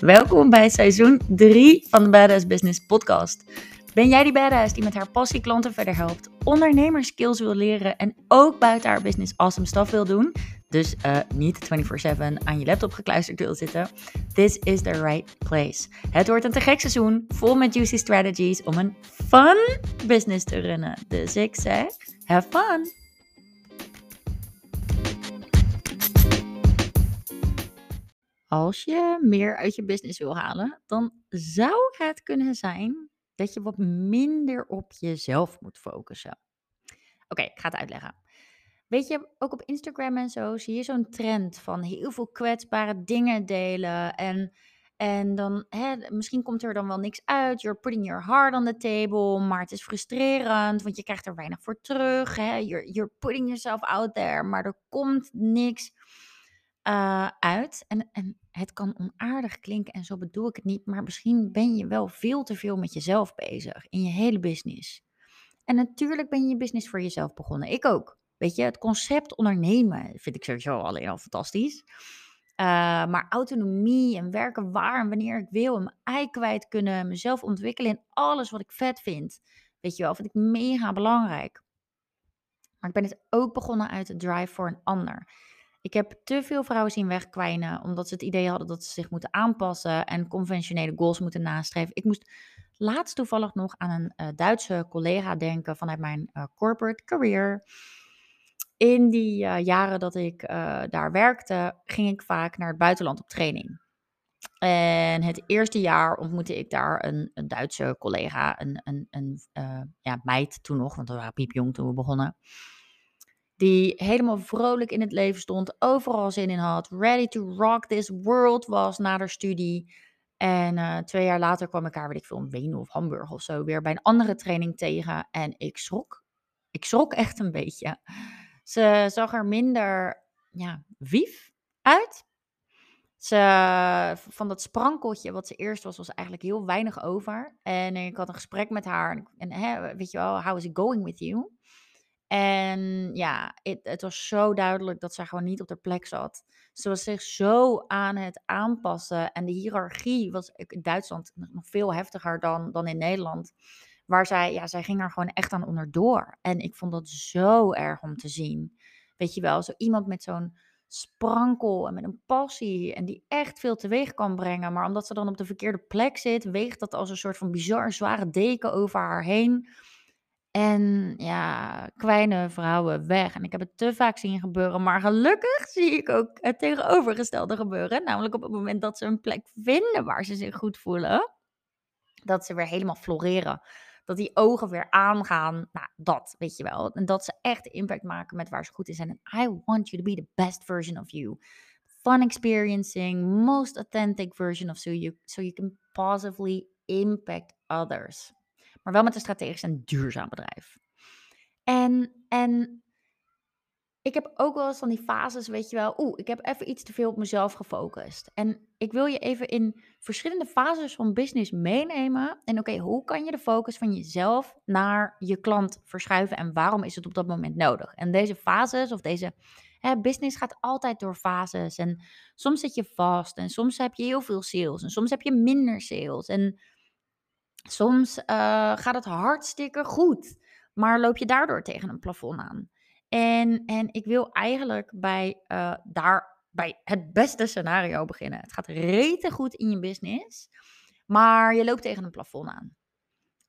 Welkom bij seizoen 3 van de Badass Business Podcast. Ben jij die badass die met haar passie klanten verder helpt, ondernemerskills wil leren en ook buiten haar business awesome stuff wil doen? Dus uh, niet 24/7 aan je laptop gekluisterd wil zitten. This is the right place. Het wordt een te gek seizoen, vol met juicy strategies om een fun business te runnen. Dus ik zeg, have fun! Als je meer uit je business wil halen, dan zou het kunnen zijn dat je wat minder op jezelf moet focussen. Oké, ik ga het uitleggen. Weet je, ook op Instagram en zo zie je zo'n trend van heel veel kwetsbare dingen delen. En, en dan, hè, misschien komt er dan wel niks uit. You're putting your heart on the table. Maar het is frustrerend, want je krijgt er weinig voor terug. Hè? You're, you're putting yourself out there, maar er komt niks uh, uit. En, en het kan onaardig klinken en zo bedoel ik het niet, maar misschien ben je wel veel te veel met jezelf bezig in je hele business. En natuurlijk ben je je business voor jezelf begonnen. Ik ook. Weet je, het concept ondernemen vind ik sowieso alleen al fantastisch. Uh, maar autonomie en werken waar en wanneer ik wil. En mijn ei kwijt kunnen. Mezelf ontwikkelen in alles wat ik vet vind. Weet je wel, vind ik mega belangrijk. Maar ik ben het ook begonnen uit de drive voor een ander. Ik heb te veel vrouwen zien wegkwijnen omdat ze het idee hadden dat ze zich moeten aanpassen en conventionele goals moeten nastreven. Ik moest laatst toevallig nog aan een uh, Duitse collega denken vanuit mijn uh, corporate career. In die uh, jaren dat ik daar werkte, ging ik vaak naar het buitenland op training. En het eerste jaar ontmoette ik daar een, een Duitse collega, een, een, een ja, meid toen nog, want we waren piepjong toen we begonnen. Die helemaal vrolijk in het leven stond, overal zin in had, ready to rock this world was na haar studie. En uh, twee jaar later kwam ik haar, weet ik veel, in Wenen of Hamburg of zo, weer bij een andere training tegen. En ik schrok. Ik schrok echt een beetje. Ze zag er minder, ja, wief uit. Ze, van dat sprankeltje wat ze eerst was, was eigenlijk heel weinig over. En ik had een gesprek met haar. En, en hè, weet je wel, how is it going with you? En ja, het, het was zo duidelijk dat zij gewoon niet op de plek zat. Ze was zich zo aan het aanpassen. En de hiërarchie was in Duitsland nog veel heftiger dan, dan in Nederland. Waar zij, ja, zij ging er gewoon echt aan onderdoor. En ik vond dat zo erg om te zien. Weet je wel, zo iemand met zo'n sprankel en met een passie. En die echt veel teweeg kan brengen. Maar omdat ze dan op de verkeerde plek zit, weegt dat als een soort van bizar zware deken over haar heen. En ja, kleine vrouwen weg. En ik heb het te vaak zien gebeuren. Maar gelukkig zie ik ook het tegenovergestelde gebeuren. Namelijk op het moment dat ze een plek vinden waar ze zich goed voelen. Dat ze weer helemaal floreren. Dat die ogen weer aangaan. Nou, dat weet je wel. En dat ze echt impact maken met waar ze goed in zijn. En I want you to be the best version of you. Fun experiencing, most authentic version of you. So you can positively impact others maar wel met een strategisch en duurzaam bedrijf. En, en ik heb ook wel eens van die fases, weet je wel, oeh, ik heb even iets te veel op mezelf gefocust. En ik wil je even in verschillende fases van business meenemen. En oké, hoe kan je de focus van jezelf naar je klant verschuiven en waarom is het op dat moment nodig? En deze fases of deze business gaat altijd door fases. En soms zit je vast en soms heb je heel veel sales en soms heb je minder sales. En Soms uh, gaat het hartstikke goed, maar loop je daardoor tegen een plafond aan. En, en ik wil eigenlijk bij, uh, daar, bij het beste scenario beginnen. Het gaat rete goed in je business, maar je loopt tegen een plafond aan.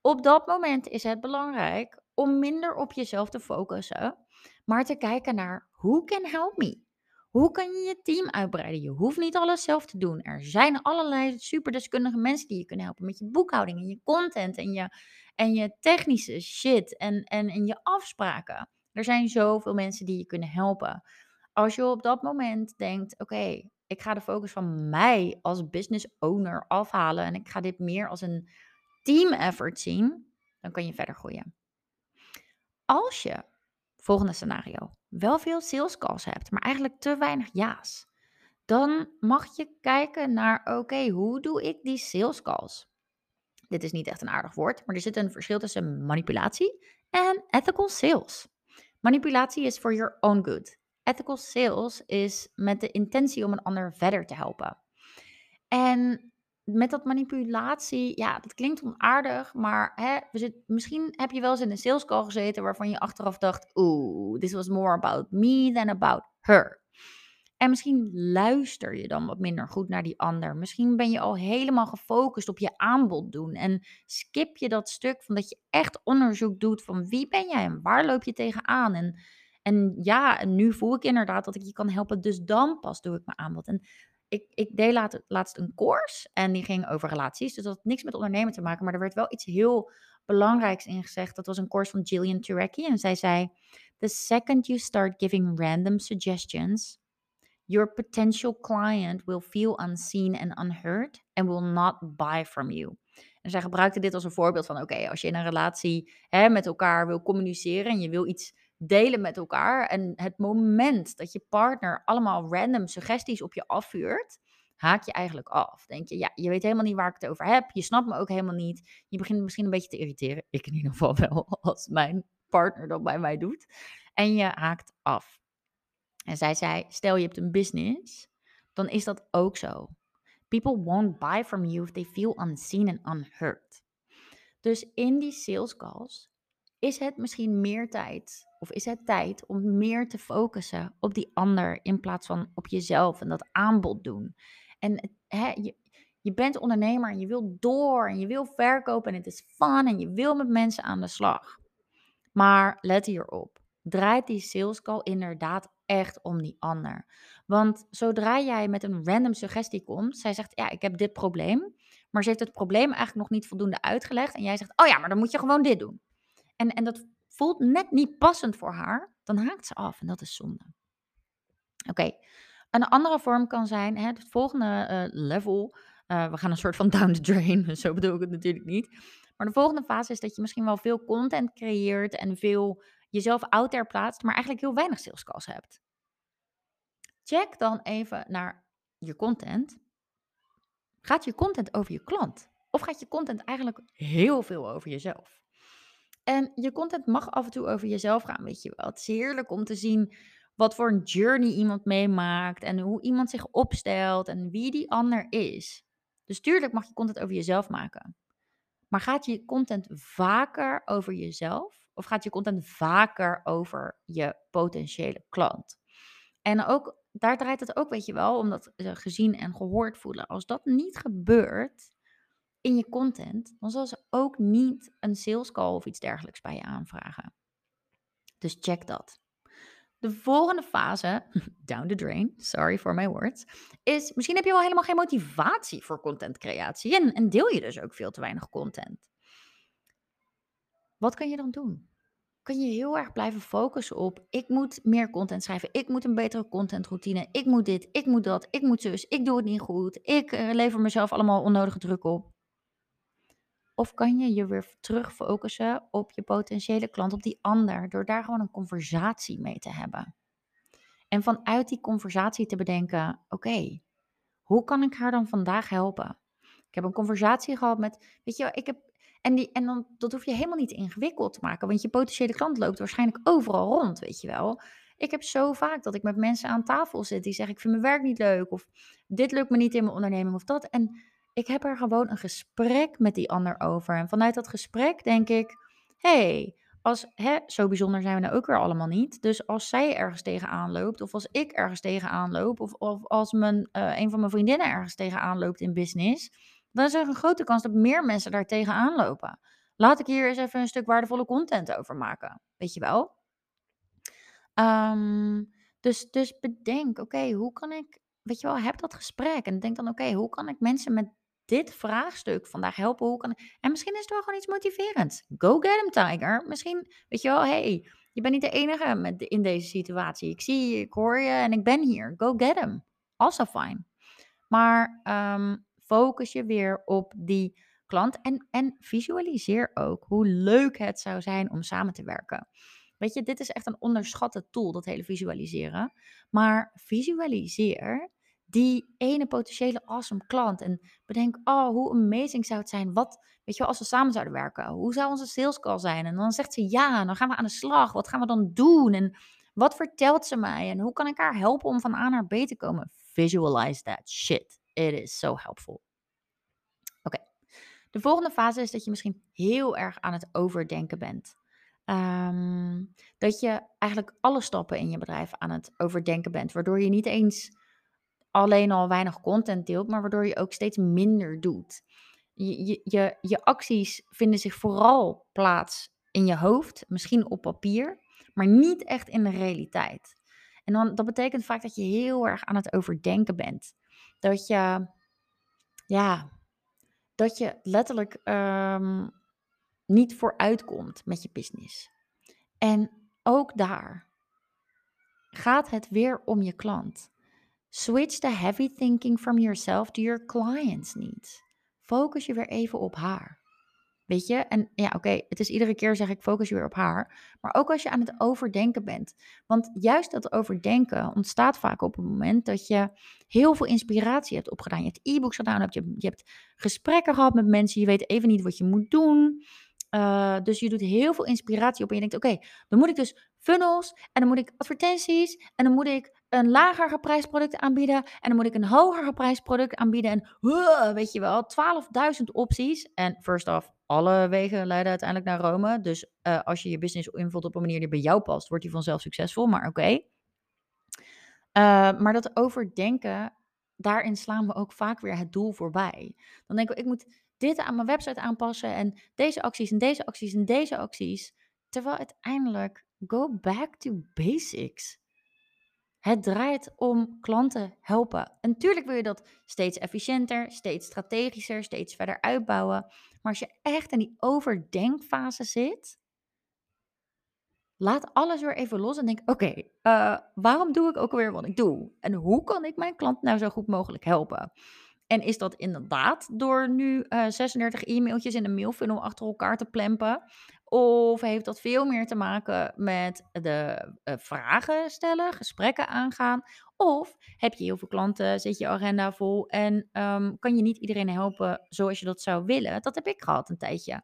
Op dat moment is het belangrijk om minder op jezelf te focussen, maar te kijken naar hoe can help me? Hoe kan je je team uitbreiden? Je hoeft niet alles zelf te doen. Er zijn allerlei superdeskundige mensen die je kunnen helpen met je boekhouding en je content en je, en je technische shit en, en, en je afspraken. Er zijn zoveel mensen die je kunnen helpen. Als je op dat moment denkt: oké, ik ga de focus van mij als business owner afhalen en ik ga dit meer als een team effort zien, dan kan je verder groeien. Als je Volgende scenario. Wel veel sales calls hebt, maar eigenlijk te weinig ja's. Dan mag je kijken naar, oké, hoe doe ik die sales calls? Dit is niet echt een aardig woord, maar er zit een verschil tussen manipulatie en ethical sales. Manipulatie is for your own good. Ethical sales is met de intentie om een ander verder te helpen. En met dat manipulatie, ja, dat klinkt onaardig, maar hè, we misschien heb je wel eens in een sales call gezeten waarvan je achteraf dacht, oeh, this was more about me than about her. En misschien luister je dan wat minder goed naar die ander. Misschien ben je al helemaal gefocust op je aanbod doen. En skip je dat stuk van dat je echt onderzoek doet van wie ben jij en waar loop je tegenaan. En, en ja, en nu voel ik inderdaad dat ik je kan helpen. Dus dan pas doe ik mijn aanbod. En ik, ik deed laat, laatst een course en die ging over relaties. Dus dat had niks met ondernemen te maken. Maar er werd wel iets heel belangrijks in gezegd. Dat was een course van Jillian Turecki. En zij zei: The second you start giving random suggestions your potential client will feel unseen and unheard and will not buy from you. En zij gebruikte dit als een voorbeeld van: oké, als je in een relatie hè, met elkaar wil communiceren en je wil iets delen met elkaar, en het moment dat je partner allemaal random suggesties op je afvuurt, haak je eigenlijk af. Denk je, ja, je weet helemaal niet waar ik het over heb, je snapt me ook helemaal niet, je begint misschien een beetje te irriteren. Ik in ieder geval wel, als mijn partner dat bij mij doet. En je haakt af. En zij zei: Stel je hebt een business, dan is dat ook zo. People won't buy from you if they feel unseen and unheard. Dus in die sales calls is het misschien meer tijd, of is het tijd om meer te focussen op die ander in plaats van op jezelf en dat aanbod doen. En je, je bent ondernemer en je wil door en je wil verkopen en het is fun en je wil met mensen aan de slag. Maar let hierop draait die sales call inderdaad echt om die ander. Want zodra jij met een random suggestie komt, zij zegt, ja, ik heb dit probleem, maar ze heeft het probleem eigenlijk nog niet voldoende uitgelegd en jij zegt, oh ja, maar dan moet je gewoon dit doen. En, en dat voelt net niet passend voor haar, dan haakt ze af en dat is zonde. Oké, een andere vorm kan zijn, hè, het volgende uh, level, uh, we gaan een soort van down the drain, zo bedoel ik het natuurlijk niet. Maar de volgende fase is dat je misschien wel veel content creëert en veel jezelf out there plaatst, maar eigenlijk heel weinig sales calls hebt. Check dan even naar je content. Gaat je content over je klant? Of gaat je content eigenlijk heel veel over jezelf? En je content mag af en toe over jezelf gaan, weet je wel. Het is heerlijk om te zien wat voor een journey iemand meemaakt en hoe iemand zich opstelt en wie die ander is. Dus tuurlijk mag je content over jezelf maken. Maar gaat je content vaker over jezelf of gaat je content vaker over je potentiële klant? En ook, daar draait het ook, weet je wel, omdat ze gezien en gehoord voelen. Als dat niet gebeurt in je content, dan zal ze ook niet een sales call of iets dergelijks bij je aanvragen. Dus check dat. De volgende fase, down the drain, sorry for my words, is misschien heb je wel helemaal geen motivatie voor contentcreatie en, en deel je dus ook veel te weinig content. Wat kan je dan doen? Kan je heel erg blijven focussen op: ik moet meer content schrijven, ik moet een betere contentroutine, ik moet dit, ik moet dat, ik moet zus, ik doe het niet goed, ik uh, lever mezelf allemaal onnodige druk op. Of kan je je weer terug focussen op je potentiële klant, op die ander, door daar gewoon een conversatie mee te hebben. En vanuit die conversatie te bedenken: oké, hoe kan ik haar dan vandaag helpen? Ik heb een conversatie gehad met, weet je, ik heb en, die, en dan, dat hoef je helemaal niet ingewikkeld te maken, want je potentiële klant loopt waarschijnlijk overal rond, weet je wel. Ik heb zo vaak dat ik met mensen aan tafel zit die zeggen: Ik vind mijn werk niet leuk, of dit lukt me niet in mijn onderneming, of dat. En ik heb er gewoon een gesprek met die ander over. En vanuit dat gesprek denk ik: hey, als, hè, zo bijzonder zijn we nou ook weer allemaal niet. Dus als zij ergens tegenaan loopt, of als ik ergens tegenaan loop, of, of als mijn, uh, een van mijn vriendinnen ergens tegenaan loopt in business dan is er een grote kans dat meer mensen daar tegenaan lopen. Laat ik hier eens even een stuk waardevolle content over maken. Weet je wel? Ehm, dus, dus bedenk, oké, hoe kan ik, weet je wel, heb dat gesprek en denk dan, oké, hoe kan ik mensen met dit vraagstuk vandaag helpen? Hoe kan. En misschien is het wel gewoon iets motiverends. Go get him, Tiger. Misschien, weet je wel, hey, je bent niet de enige met, in deze situatie. Ik zie je, ik hoor je en ik ben hier. Go get him. Also fine. Maar um, focus je weer op die klant en, en visualiseer ook hoe leuk het zou zijn om samen te werken. Weet je, dit is echt een onderschatte tool, dat hele visualiseren. Maar visualiseer die ene potentiële awesome klant. En bedenk, oh, hoe amazing zou het zijn. Wat, weet je wel, als we samen zouden werken. Hoe zou onze sales call zijn? En dan zegt ze ja, dan gaan we aan de slag. Wat gaan we dan doen? En wat vertelt ze mij? En hoe kan ik haar helpen om van A naar B te komen? Visualize that shit. It is so helpful. De volgende fase is dat je misschien heel erg aan het overdenken bent. Ehm, dat je eigenlijk alle stappen in je bedrijf aan het overdenken bent, waardoor je niet eens alleen al weinig content deelt, maar waardoor je ook steeds minder doet. Je, je, je, acties vinden zich vooral plaats in je hoofd, misschien op papier, maar niet echt in de realiteit. En dan, dat betekent vaak dat je heel erg aan het overdenken bent. Dat je, ja, dat je letterlijk ehm, niet vooruitkomt met je business. En ook daar gaat het weer om je klant. Switch the heavy thinking from yourself to your client's needs. Focus je weer even op haar. Weet je? En ja, oké, het is iedere keer zeg ik focus je weer op haar. Maar ook als je aan het overdenken bent. Want juist dat overdenken ontstaat vaak op het moment dat je heel veel inspiratie hebt opgedaan. Je hebt e-books gedaan, je, je hebt gesprekken gehad met mensen, je weet even niet wat je moet doen. Uh, dus je doet heel veel inspiratie op en je denkt, oké, dan moet ik dus funnels en dan moet ik advertenties en dan moet ik een lager geprijsd product aanbieden en dan moet ik een hoger geprijsd product aanbieden en uh, weet je wel, 12.000 opties. En first off, alle wegen leiden uiteindelijk naar Rome. Dus uh, als je je business invult op een manier die bij jou past, wordt die vanzelf succesvol, maar oké. Okay. maar dat overdenken, daarin slaan we ook vaak weer het doel voorbij. Dan denken we, ik moet dit aan mijn website aanpassen en deze acties en deze acties en deze acties. Terwijl uiteindelijk, go back to basics. Het draait om klanten helpen. En natuurlijk wil je dat steeds efficiënter, steeds strategischer, steeds verder uitbouwen. Maar als je echt in die overdenkfase zit, laat alles weer even los en denk: oké, uh, waarom doe ik ook alweer wat ik doe? En hoe kan ik mijn klant nou zo goed mogelijk helpen? En is dat inderdaad door nu eh, 36 e-mailtjes in een mailfunnel achter elkaar te plempen? Of heeft dat veel meer te maken met de uh, vragen stellen, gesprekken aangaan? Of heb je heel veel klanten, zit je agenda vol en um, kan je niet iedereen helpen zoals je dat zou willen? Dat heb ik gehad een tijdje.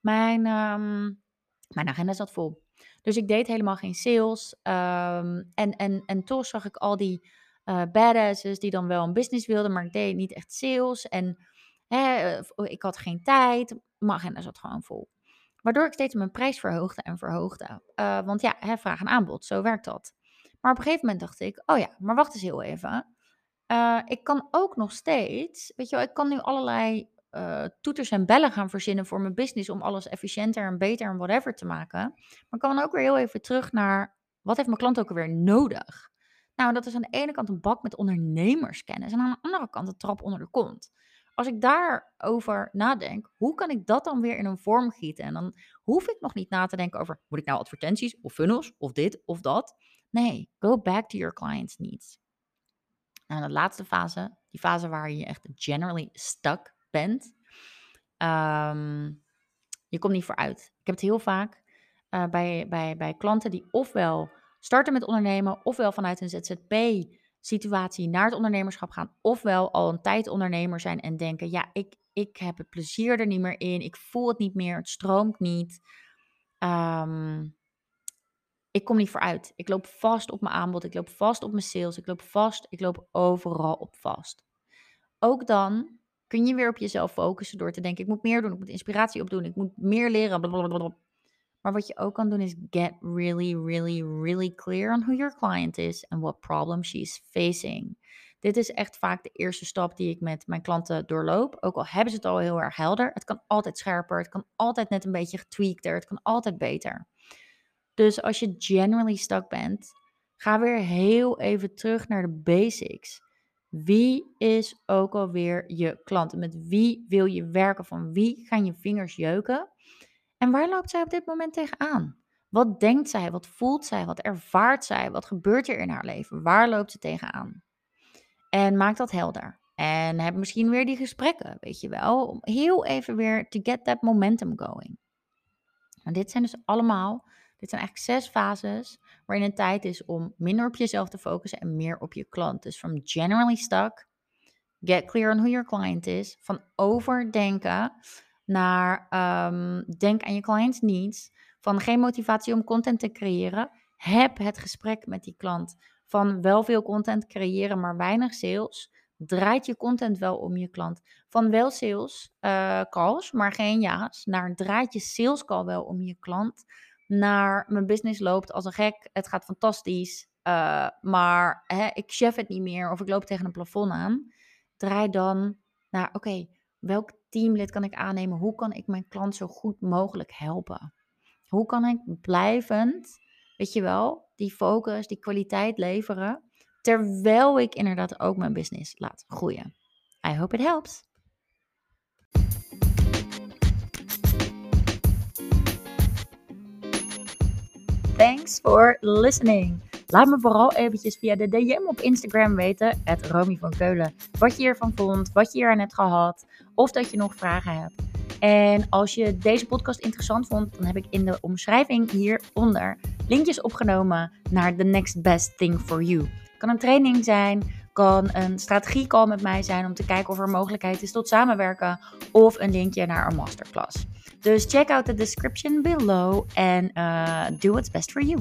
Mijn, um, mijn agenda zat vol. Dus ik deed helemaal geen sales. Um, en, en, en toch zag ik al die uh, badasses die dan wel een business wilden, maar ik deed niet echt sales. En hè, oh, ik had geen tijd. Mijn agenda zat gewoon vol. Waardoor ik steeds mijn prijs verhoogde en verhoogde. Uh, want ja, hè, vraag en aanbod, zo werkt dat. Maar op een gegeven moment dacht ik, oh ja, maar wacht eens heel even. Uh, ik kan ook nog steeds, weet je wel, ik kan nu allerlei uh, toeters en bellen gaan verzinnen voor mijn business om alles efficiënter en beter en whatever te maken. Maar ik kan ook weer heel even terug naar, wat heeft mijn klant ook alweer nodig? Nou, dat is aan de ene kant een bak met ondernemerskennis en aan de andere kant een trap onder de kont. Als ik daarover nadenk, hoe kan ik dat dan weer in een vorm gieten? En dan hoef ik nog niet na te denken over, moet ik nou advertenties of funnels of dit of dat? Nee, go back to your client's needs. En de laatste fase, die fase waar je echt generally stuck bent, um, je komt niet vooruit. Ik heb het heel vaak uh, bij, bij, bij klanten die ofwel starten met ondernemen, ofwel vanuit een ZZP-situatie naar het ondernemerschap gaan, ofwel al een tijd ondernemer zijn en denken: ja, ik, ik heb het plezier er niet meer in, ik voel het niet meer, het stroomt niet. Um, ik kom niet vooruit. Ik loop vast op mijn aanbod, ik loop vast op mijn sales, ik loop vast, ik loop overal op vast. Ook dan kun je weer op jezelf focussen door te denken: ik moet meer doen, ik moet inspiratie opdoen, ik moet meer leren. Blablabla. Maar wat je ook kan doen is get really, really, really clear on who your client is and what problem she's facing. Dit is echt vaak de eerste stap die ik met mijn klanten doorloop. Ook al hebben ze het al heel erg helder. Het kan altijd scherper, het kan altijd net een beetje getweakter, het kan altijd beter. Dus als je generally stuck bent, ga weer heel even terug naar de basics. Wie is ook alweer je klant? Met wie wil je werken? Van wie gaan je vingers jeuken? En waar loopt zij op dit moment tegenaan? Wat denkt zij? Wat voelt zij? Wat ervaart zij? Wat gebeurt er in haar leven? Waar loopt ze tegenaan? En maak dat helder. En heb misschien weer die gesprekken, weet je wel. Om heel even weer to get that momentum going. En dit zijn dus allemaal, dit zijn eigenlijk zes fases waarin het tijd is om minder op jezelf te focussen en meer op je klant. Dus from generally stuck, get clear on who your client is, van overdenken naar um, denk aan je clients needs, van geen motivatie om content te creëren. Heb het gesprek met die klant van wel veel content creëren, maar weinig sales. Draait je content wel om je klant? Van wel sales uh, calls, maar geen ja's, naar draait je sales call wel om je klant? Naar mijn business loopt als een gek, het gaat fantastisch, uh, maar hè, ik chef het niet meer of ik loop tegen een plafond aan. Draai dan naar, oké, welk teamlid kan ik aannemen? Hoe kan ik mijn klant zo goed mogelijk helpen? Hoe kan ik blijvend, weet je wel, die focus, die kwaliteit leveren, terwijl ik inderdaad ook mijn business laat groeien? I hope it helps. Thanks for listening. Laat me vooral eventjes via de DM op Instagram weten, het Romy van Keulen, wat je hiervan vond, wat je hier aan hebt gehad, of dat je nog vragen hebt. En als je deze podcast interessant vond, dan heb ik in de omschrijving hieronder linkjes opgenomen naar The Next Best Thing for You. Kan een training zijn, kan een strategiecall met mij zijn om te kijken of er mogelijkheid is tot samenwerken, of een linkje naar een masterclass. Dus check out the description below and uh, do what's best for you.